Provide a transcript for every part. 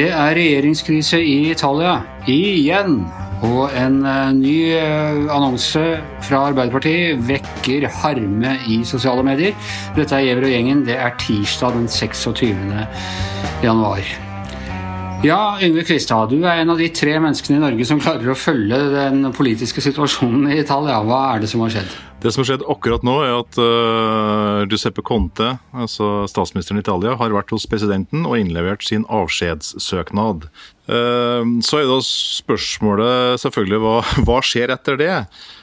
Det er regjeringskrise i Italia. Igjen. Og en uh, ny uh, annonse fra Arbeiderpartiet vekker harme i sosiale medier. Dette er Gjever og gjengen. Det er tirsdag den 26. januar. Ja, Yngve Kristad, du er en av de tre menneskene i Norge som klarer å følge den politiske situasjonen i Italia. Hva er det som har skjedd? Det som har skjedd akkurat nå, er at uh, Giuseppe Conte, altså statsministeren i Italia, har vært hos presidenten og innlevert sin avskjedssøknad. Uh, så er da spørsmålet selvfølgelig hva, hva skjer etter det?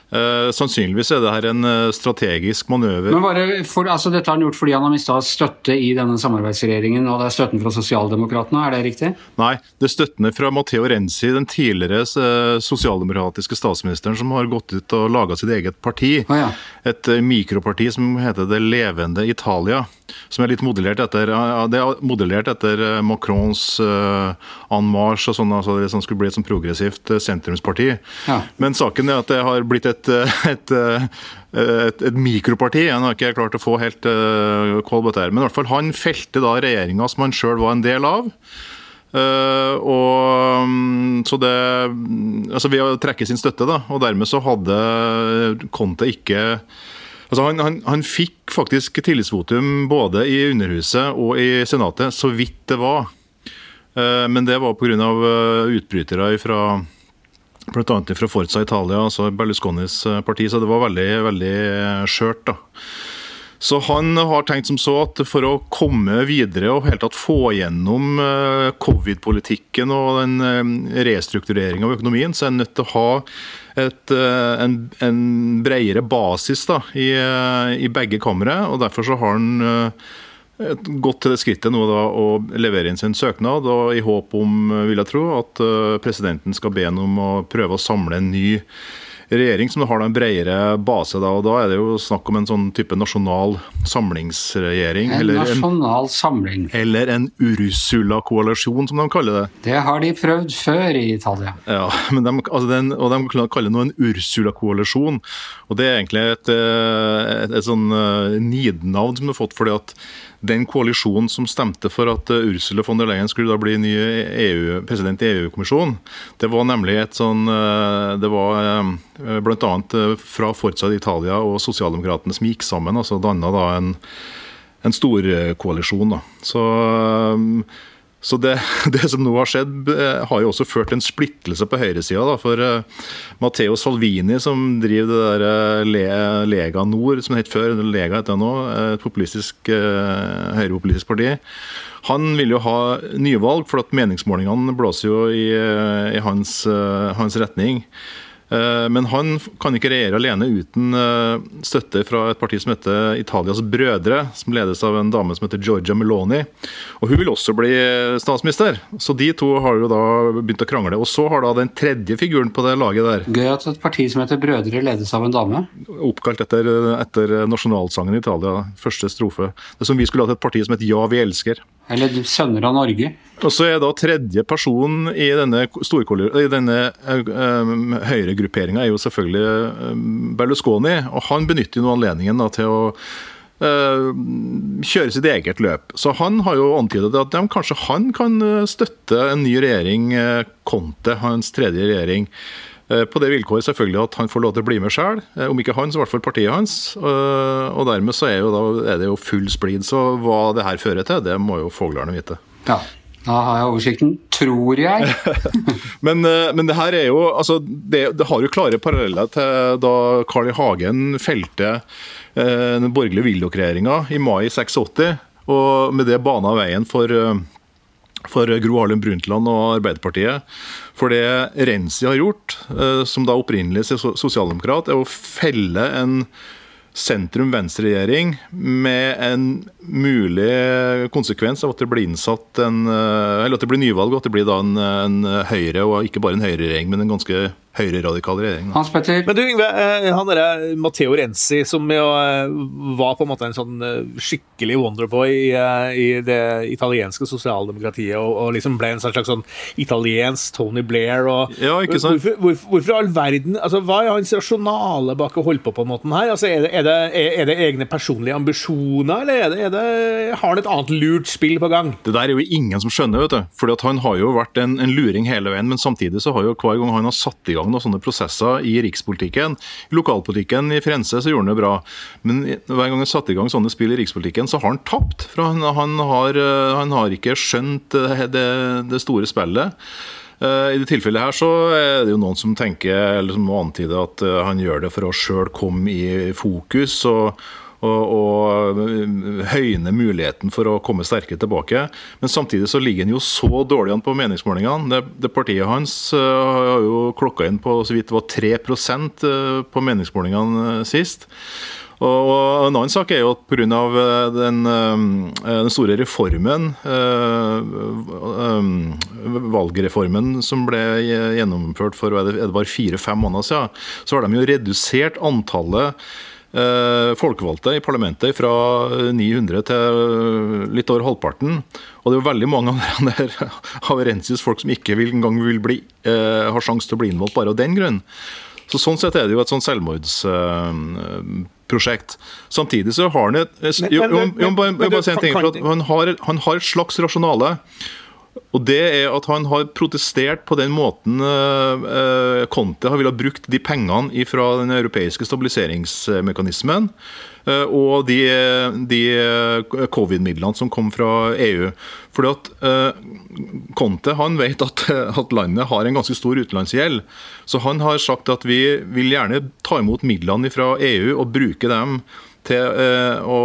Uh, sannsynligvis er det her en uh, strategisk manøver. Men bare for, altså Dette har han gjort fordi han har mista støtte i denne samarbeidsregjeringen, og det er støtten fra Sosialdemokratene, er det riktig? Nei, det er støttene fra Matteo Renzi, den tidligere uh, sosialdemokratiske statsministeren, som har gått ut og laga sitt eget parti. Ah, ja. Et mikroparti som heter Det levende Italia. Som er litt modellert etter, det er modellert etter Macrons En Marche, og sånn, altså det som skulle bli et sånn progressivt sentrumsparti. Ja. Men saken er at det har blitt et et, et, et, et, mikroparti. Han har ikke klart å få helt uh, koll på. Men i hvert fall han felte da regjeringa som han sjøl var en del av. Uh, og så det altså Ved å trekke sin støtte, da, og dermed så hadde Conte ikke Altså han, han, han, fikk faktisk tillitsvotum både i Underhuset og i Senatet, så vidt det var. Uh, men det var pga. utbrytere fra Bl.a. fra Forza Italia, altså Berlusconis eh, parti, så det var veldig, veldig skjørt. da. Så han har tenkt som så at for å komme videre og helt tatt få gjennom eh, covid-politikken og den eh, restruktureringa av økonomien, så er han nødt til å ha et, en, en bredere basis da, i, i begge kamre. og Derfor så har han gått til det skrittet nå da, å levere inn sin søknad, og i håp om, vil jeg tro, at eh, presidenten skal be ham om å prøve å samle en ny regjering som har en bredere base. Da, og da er det jo snakk om en sånn type nasjonal samlingsregjering. En eller nasjonal en, samling. Eller en Ursula-koalisjon, som de kaller det. Det har de prøvd før i Italia. Ja, de, altså den, og de kaller det en Ursula-koalisjon. Og det er egentlig et, eh, et, et, et sånn uh, nidnavn som de har fått fordi at den koalisjonen som stemte for at eh, Ursula von der Leyen skulle da bli ny EU, president i EU-kommisjonen, det var nemlig et sånn eh, Det var eh, bl.a. fra Forza Italia og Sosialdemokratene som gikk sammen, altså danna da en, en storkoalisjon. Så så det, det, som nå har skjedd, eh, har jo også ført til en splittelse på høyresida. For Matteo Salvini, som driver det der Le, Lega Nord, som det het før, Lega heter det nå, et populistisk, høyrepopulistisk parti, han vil jo ha nyvalg, for at meningsmålingene blåser jo i, i hans, hans retning. Eh, men han kan ikke regjere alene uten eh, støtte fra et parti som heter Italias Brødre, som ledes av en dame som heter Georgia Meloni. Og Hun vil også bli statsminister, så de to har jo da begynt å krangle. Og så har da den tredje figuren på det laget der Gøy at et parti som heter Brødre ledes av en dame? Oppkalt etter, etter nasjonalsangen i Italia, første strofe. Det er som vi skulle hatt et parti som het Ja, vi elsker. Eller Sønner av Norge. Og så er da tredje person i denne, i denne uh, høyregrupperinga er jo selvfølgelig uh, Berlusconi. Og han benytter jo anledningen da, til å kjøre sitt eget løp. Så han har jo antydet at ja, kanskje han kan støtte en ny regjering, Conte, hans tredje regjering. På det vilkåret selvfølgelig at han får lov til å bli med sjøl, om ikke han, så i hvert fall partiet hans. Og dermed så er, da, er det jo full splid. Så hva det her fører til, det må jo fuglene vite. Ja. Da har jeg oversikten, tror jeg. men, men, det her er jo altså, det, det, har jo klare paralleller til da Carl I. Hagen felte eh, den borgerlige Willoch-regjeringa i mai 86. Og med det bana veien for for Gro Harlem Brundtland og Arbeiderpartiet. For det Renzi har gjort, eh, som da opprinnelig er sosialdemokrat, er å felle en sentrum-venstre-regjering med en mulig konsekvens av at det blir innsatt en, eh, eller at det blir nyvalg og at det blir da en, en høyre, og ikke bare en høyreregjering, men en ganske høyreradikal regjering. Hans Petter? Men du Yngve, eh, han derre Matteo Renzi, som jo eh, var på en måte en sånn eh, skikkelig wonderboy i, i det italienske sosialdemokratiet, og, og, liksom ble en slags sånn italiensk Tony Blair og Ja, ikke sant? Hvorfor, hvorfor, hvorfor all verden altså Hva er hans rasjonale bak å holde på på den måten her? Altså, er det, er det, er det egne personlige ambisjoner, eller er det, er det, har han et annet lurt spill på gang? Det der er jo ingen som skjønner, vet du. Fordi at han har jo vært en, en, luring hele veien, men samtidig så har jo hver gang han har satt i gang noen sånne prosesser i rikspolitikken, i lokalpolitikken i Frense så gjorde han det bra, men hver gang han satte i gang sånne spill i rikspolitikken, så har han tapt. For han, han, har, han har, ikke skjønt det, det store spillet. Eh, I det tilfellet her så er det jo noen som tenker, eller som antyder at eh, han gjør det for å sjøl komme i fokus. og og, og, høyne muligheten for å komme sterkere tilbake. Men samtidig så ligger han jo så dårlig an på meningsmålingene. Det, det, Partiet hans uh, har jo klokka inn på så vidt det var 3% på meningsmålingene sist. Og En annen sak er jo at pga. Den, den store reformen, valgreformen som ble gjennomført for det var fire-fem måneder siden, så har de jo redusert antallet folkevalgte i parlamentet fra 900 til litt over halvparten. Og det er jo veldig mange av Rensis folk som ikke vil, engang vil bli, har sjanse til å bli innvalgt bare av den grunn. Så Sånn sett er det jo et sånn selvmordsprosjekt. Samtidig så har han et jo, jo, jo, bare, bare si en ting, for han har, han har et slags rasjonale. Og det er at han har protestert på den måten uh, Conte har villet brukt de pengene fra den europeiske stabiliseringsmekanismen uh, og de, de covid-midlene som kom fra EU. Fordi at Conte han vet at, at, landet har en ganske stor utenlandsgjeld. Så han har sagt at vi vil gjerne ta imot midlene fra EU og bruke dem til å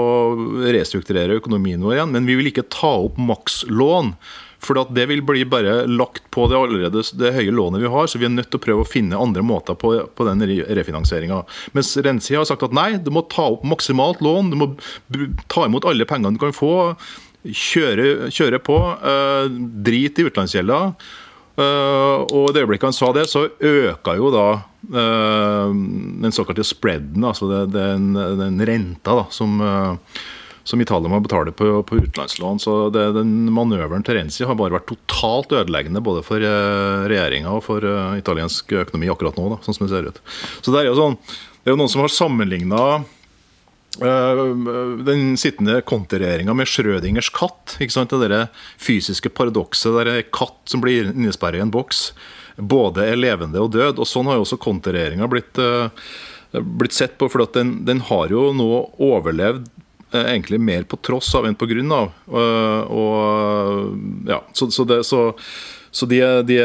restrukturere økonomien vår igjen, men vi vil ikke ta opp makslån. For det vil bli bare lagt på det allerede det høye lånet vi har, så vi er nødt til å prøve å finne andre måter på, på den refinansieringa. Mens Rensi har sagt at nei, du må ta opp maksimalt lån, du må ta imot alle pengene du kan få. Kjøre, kjøre på. eh, drit i utenlandsgjelda. Eh, og i det øyeblikket han sa det, så øka jo da eh, den såkalte spreaden, altså det, den, den, renta da, som som Italia må betale på, på utenlandslån. Så det, den manøveren til Renzi har bare vært totalt ødeleggende både for uh, regjeringa og for uh, italiensk økonomi akkurat nå, da, sånn som det ser ut. Så Det er jo, sånn, det er jo noen som har sammenligna uh, den sittende konterregjeringa med Schrødingers katt. ikke sant, Det der fysiske paradokset der en katt som blir innesperra i en boks, både er levende og død. og Sånn har jo også konterregjeringa blitt blitt sett på, for den, den, har jo nå overlevd Eh, egentlig mer på tross av enn på grunn av. Og, ja, så, så, det, så, så de, de,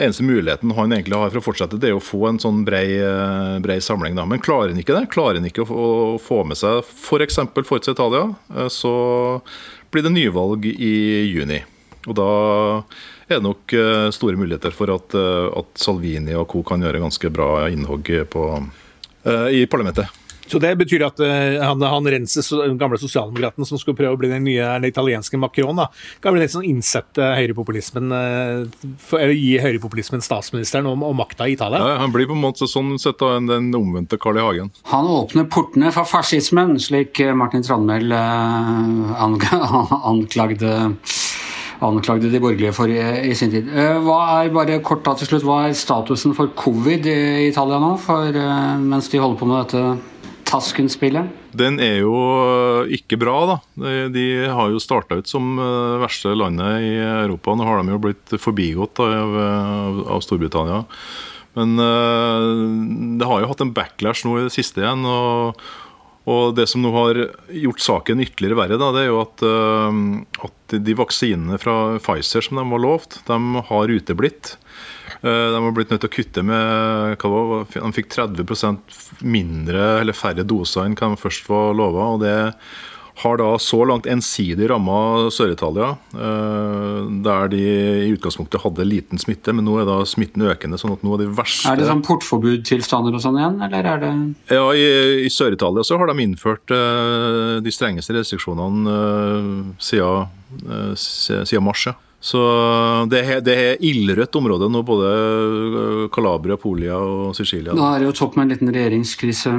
eneste muligheten han egentlig har for å fortsette, det er å få en sånn brei, brei samling. Da. Men klarer han ikke det, klarer han ikke å, å få med seg f.eks. For Forza Italia, eh, så blir det nyvalg i juni. Og da er det nok eh, store muligheter for at, at Salvini og co. kan gjøre ganske bra innhogg på, i parlamentet. Så det betyr at uh, han, han Renses, den gamle sosialdemokraten som skulle prøve å bli den nye den italienske Macron, da, kan bli litt sånn innsette høyrepopulismen uh, for, Eller gi høyrepopulismen statsministeren og, og makta i Italia? Ja, han blir på en måte sånn sett av den omvendte Carl I. Hagen. Han åpner portene for fascismen, slik Martin Trandmæl uh, anklagde anklagde de borgerlige for i, i, sin tid. Hva er bare kort da til slutt, hva er statusen for covid i Italia nå, for, mens de holder på med dette Tasken-spillet? Den er jo ikke bra, da. De har jo starta ut som eh, verste landet i Europa. Nå har de jo blitt forbigått av, av Storbritannia. Men uh, det har jo hatt en backlash nå i det siste igjen. og, og det som nå har gjort saken ytterligere verre, da, det er jo at, at de vaksinene fra Pfizer som de var lovt, de har uteblitt. Eh, de har blitt nødt til å kutte med hva De fikk 30% mindre eller færre doser enn hva de først var lova. Og det har da så langt ensidig ramma Sør-Italia, eh, der de i utgangspunktet hadde liten smitte, men nå er da smitten økende. sånn at nå Er de verste... Er det sånn portforbudtilstander og sånn igjen, eller er det Ja, i, i Sør-Italia så har de innført uh, de strengeste restriksjonene siden, siden mars. Ja. Så det er, det er ildrødt område nå, både eh, Calabria, Polia og Sicilia. Da er det jo topp med en liten regjeringskrise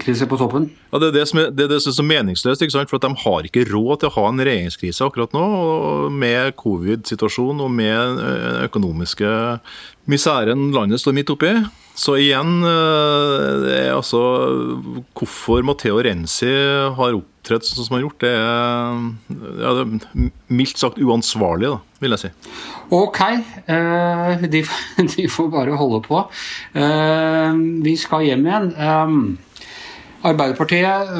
krise på toppen. Ja, Det er det som er, det er, det som er så meningsløst. ikke sant? For at De har ikke råd til å ha en regjeringskrise akkurat nå, og med covid-situasjonen og med den eh, økonomiske miseren landet står midt oppi. Så igjen, er altså hvorfor Matteo Renzi har opptrådt sånn som han har gjort, det er, ja, det er mildt sagt uansvarlig, da, vil jeg si. Ok, de, de får bare holde på. Vi skal hjem igjen. Arbeiderpartiet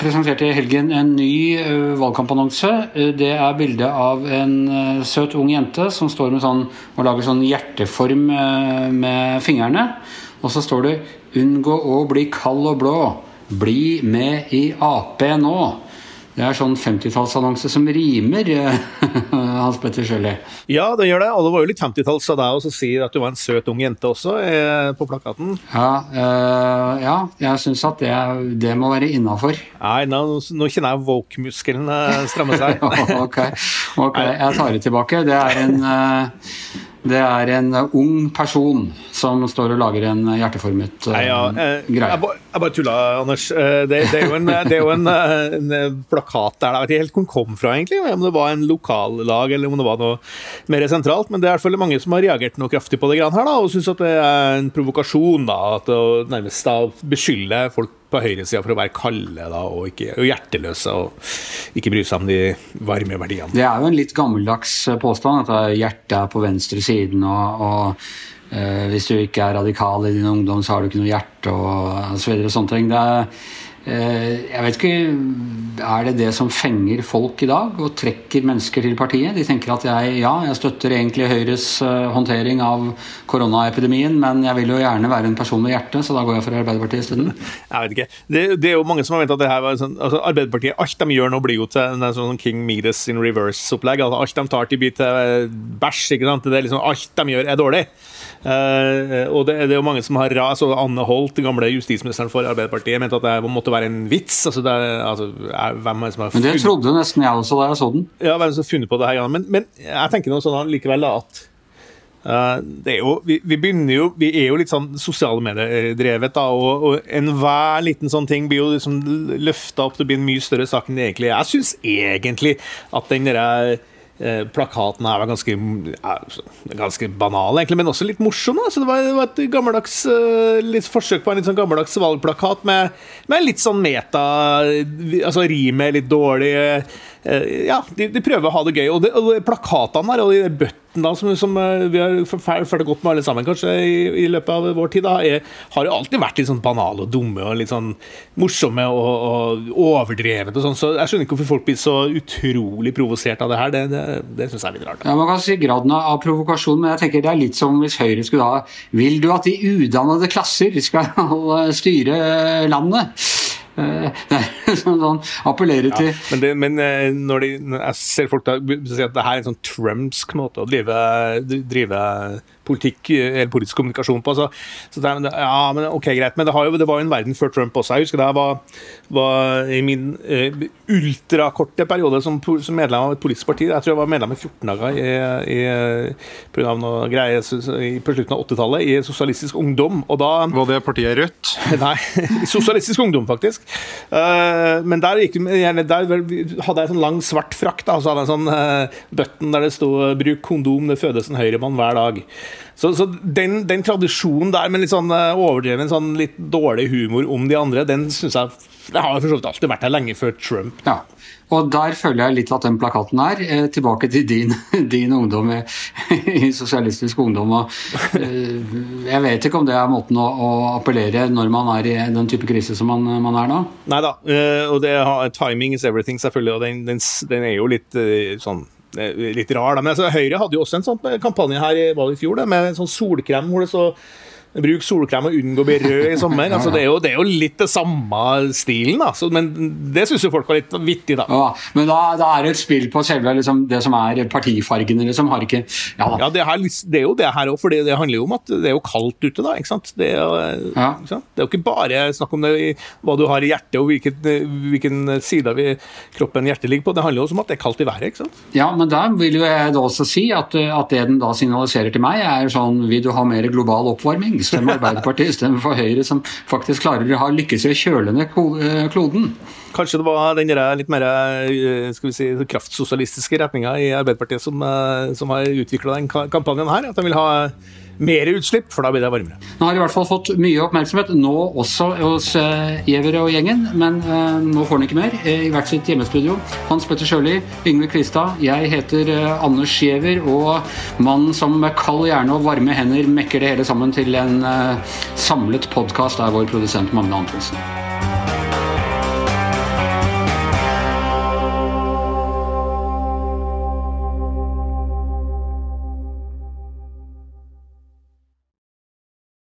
presenterte i helgen en ny valgkampannonse. Det er bilde av en søt ung jente som står med sånn, og lager sånn hjerteform med fingrene. Og så står det 'Unngå å bli kald og blå'. Bli med i Ap nå. Det er sånn 50-tallsannonse som rimer, Hans Petter Sjøli. Ja, det gjør det. Og det var jo litt 50-talls av deg å si at du var en søt ung jente også eh, på plakaten. Ja, øh, ja jeg syns at det, det, må være innafor. Nei, nå, nå, kjenner jeg woke-muskelen stramme seg. ok, ok, jeg tar det tilbake. Det er en øh, det er en ung person som står og lager en hjerteformet uh, Nei, ja, eh, greie. Jeg, ba, jeg bare tulla, Anders. Det, det, er jo en, det er jo en, en plakat der. Jeg vet ikke helt hvor den kom fra, egentlig. Om det var en lokallag eller om det var noe mer sentralt. Men det er i hvert fall mange som har reagert noe kraftig på det her, da, og syns at det er en provokasjon. da, at å nærmest da beskylde folk på høyresida for å være kalde da, og, ikke, og, hjerteløse og ikke bry seg om de varme verdiene. Det er jo en litt gammeldags påstand at hjertet er på venstre siden, og, og øh, hvis du ikke er radikal i din ungdom, så har du ikke noe hjerte, og så videre og sånne ting. Det er, jeg vet ikke Er det det som fenger folk i dag, og trekker mennesker til partiet? De tenker at jeg, ja, jeg støtter egentlig Høyres uh, håndtering av koronaepidemien, men jeg vil jo gjerne være en person med hjerte, så da går jeg for Arbeiderpartiet isteden. Jeg vet ikke. Det, det, er jo mange som har ment at det her var sånn altså Arbeiderpartiet, alt de gjør nå, blir jo til en sånn King Midas in reverse-opplegg. Altså, alt de tar til blir til bæsj. ikke sant? Det er liksom, alt de gjør, er dårlig. Uh, og det, det, er jo mange som har ras, og Anne Holt, den gamle justisministeren for Arbeiderpartiet, mente at det måtte være en vits. altså, det, altså hvem er det som har funnet... Men det trodde nesten jeg også da jeg så den. Ja, hvem som har funnet på det her, men, men jeg tenker noe sånn likevel da, at Uh, det er jo, vi, vi, begynner jo, vi er jo litt sånn sosiale medier-drevet, da, og, og enhver liten sånn ting blir jo liksom løfta opp til å bli en mye større sak enn det egentlig er. Jeg syns egentlig at den derre Eh, plakaten her var ganske, ganske banal, egentlig, men også litt morsom. Så det var, det var et gammeldags eh, litt forsøk på en litt sånn gammeldags valgplakat med, med litt sånn meta Altså rimet litt dårlig. Eh, ja, de, de, prøver å ha det gøy. Og, det, og plakatene her, og de bøttene da, som, som, vi har følt godt med alle sammen kanskje i, i løpet av vår tid, da, er, har jo alltid vært litt sånn banale og dumme og litt sånn morsomme og, og overdrevet. og sånn, Så jeg skjønner ikke hvorfor folk blir så utrolig provosert av det her. Det, det, det syns jeg er litt rart. Ja, Man kan si graden av provokasjon, men jeg tenker det er litt som hvis Høyre skulle ha Vil du at de udannede klasser skal styre landet? sånn, sånn appellere til ja, men, det, men, eh, når, de, når jeg ser folk da, si at det her er en sånn trumpsk måte å drive, drive politikk, eller politisk kommunikasjon på. Så, så det, ja, men ok, greit. Men det, jo, det, var jo en verden før Trump også. Jeg husker da jeg var, var i min uh, ultrakorte periode som, som, medlem av et politisk parti. Jeg tror jeg var medlem i 14 dager i, i, på, greier på slutten av 80-tallet i Sosialistisk Ungdom. Og da Var det partiet Rødt? Nei, Sosialistisk Ungdom, faktisk. Uh, men der, gikk, der, hadde jeg en sånn lang, svart frakk. Da, så hadde jeg en sånn uh, button der det sto 'bruk kondom, det fødes en høyremann hver dag'. Så, så den, den, tradisjonen der med litt sånn uh, overdreven, sånn litt dårlig humor om de andre, den syns jeg det har for så vidt alltid vært her lenge før Trump. Ja, og der føler jeg litt at den plakaten er. Eh, tilbake til din, din ungdom i Sosialistisk Ungdom. Og, eh, jeg vet ikke om det er måten å, å, appellere når man er i den type krise som man, man er nå? Nei da, eh, og det, timing is everything, selvfølgelig. Og den, den, den er jo litt eh, sånn litt rar. Da. Men altså, Høyre hadde jo også en sånn kampanje her i, i fjor da, med en sånn solkrem hvor det så Bruk solkrem og unngå å bli rød i sommer. Altså, det, er jo, det, er jo, litt det samme stilen, da. Så, men det syns jo folk var litt vittig, da. Ja, men da, da er det et spill på selve liksom, det som er partifargene, liksom. Har ikke Ja, ja det, her, det, er jo det her òg, for det handler jo om at det er jo kaldt ute, da. ikke sant? Det er, ja. ikke er jo ikke bare snakk om det, hva du har i hjertet og hvilken, hvilken side av kroppen hjertet ligger på. Det handler jo også om at det er kaldt i været. ikke sant? Ja, men da vil jo jeg da også si at, at det den da signaliserer til meg, er sånn Vil du ha mer global oppvarming? Stem Arbeiderpartiet, stem for Høyre, som faktisk klarer å lykkes i å kjøle ned eh, kloden. Kanskje det var den litt mer eh, skal vi si, kraftsosialistiske retninga i Arbeiderpartiet som, eh, som har utvikla den kampanjen her? At de vil ha mer utslipp, for da blir det varmere. Nå har de i hvert fall fått mye oppmerksomhet, nå også hos uh, og gjengen. Men nå får den ikke mer. I hvert sitt hjemmestudio. Hans Petter Sjøli, Yngve Kvistad. Jeg heter Anders Giæver, og mannen som med kald hjerne og varme hender mekker det hele sammen til en samlet podkast er vår produsent Magne Antonsen.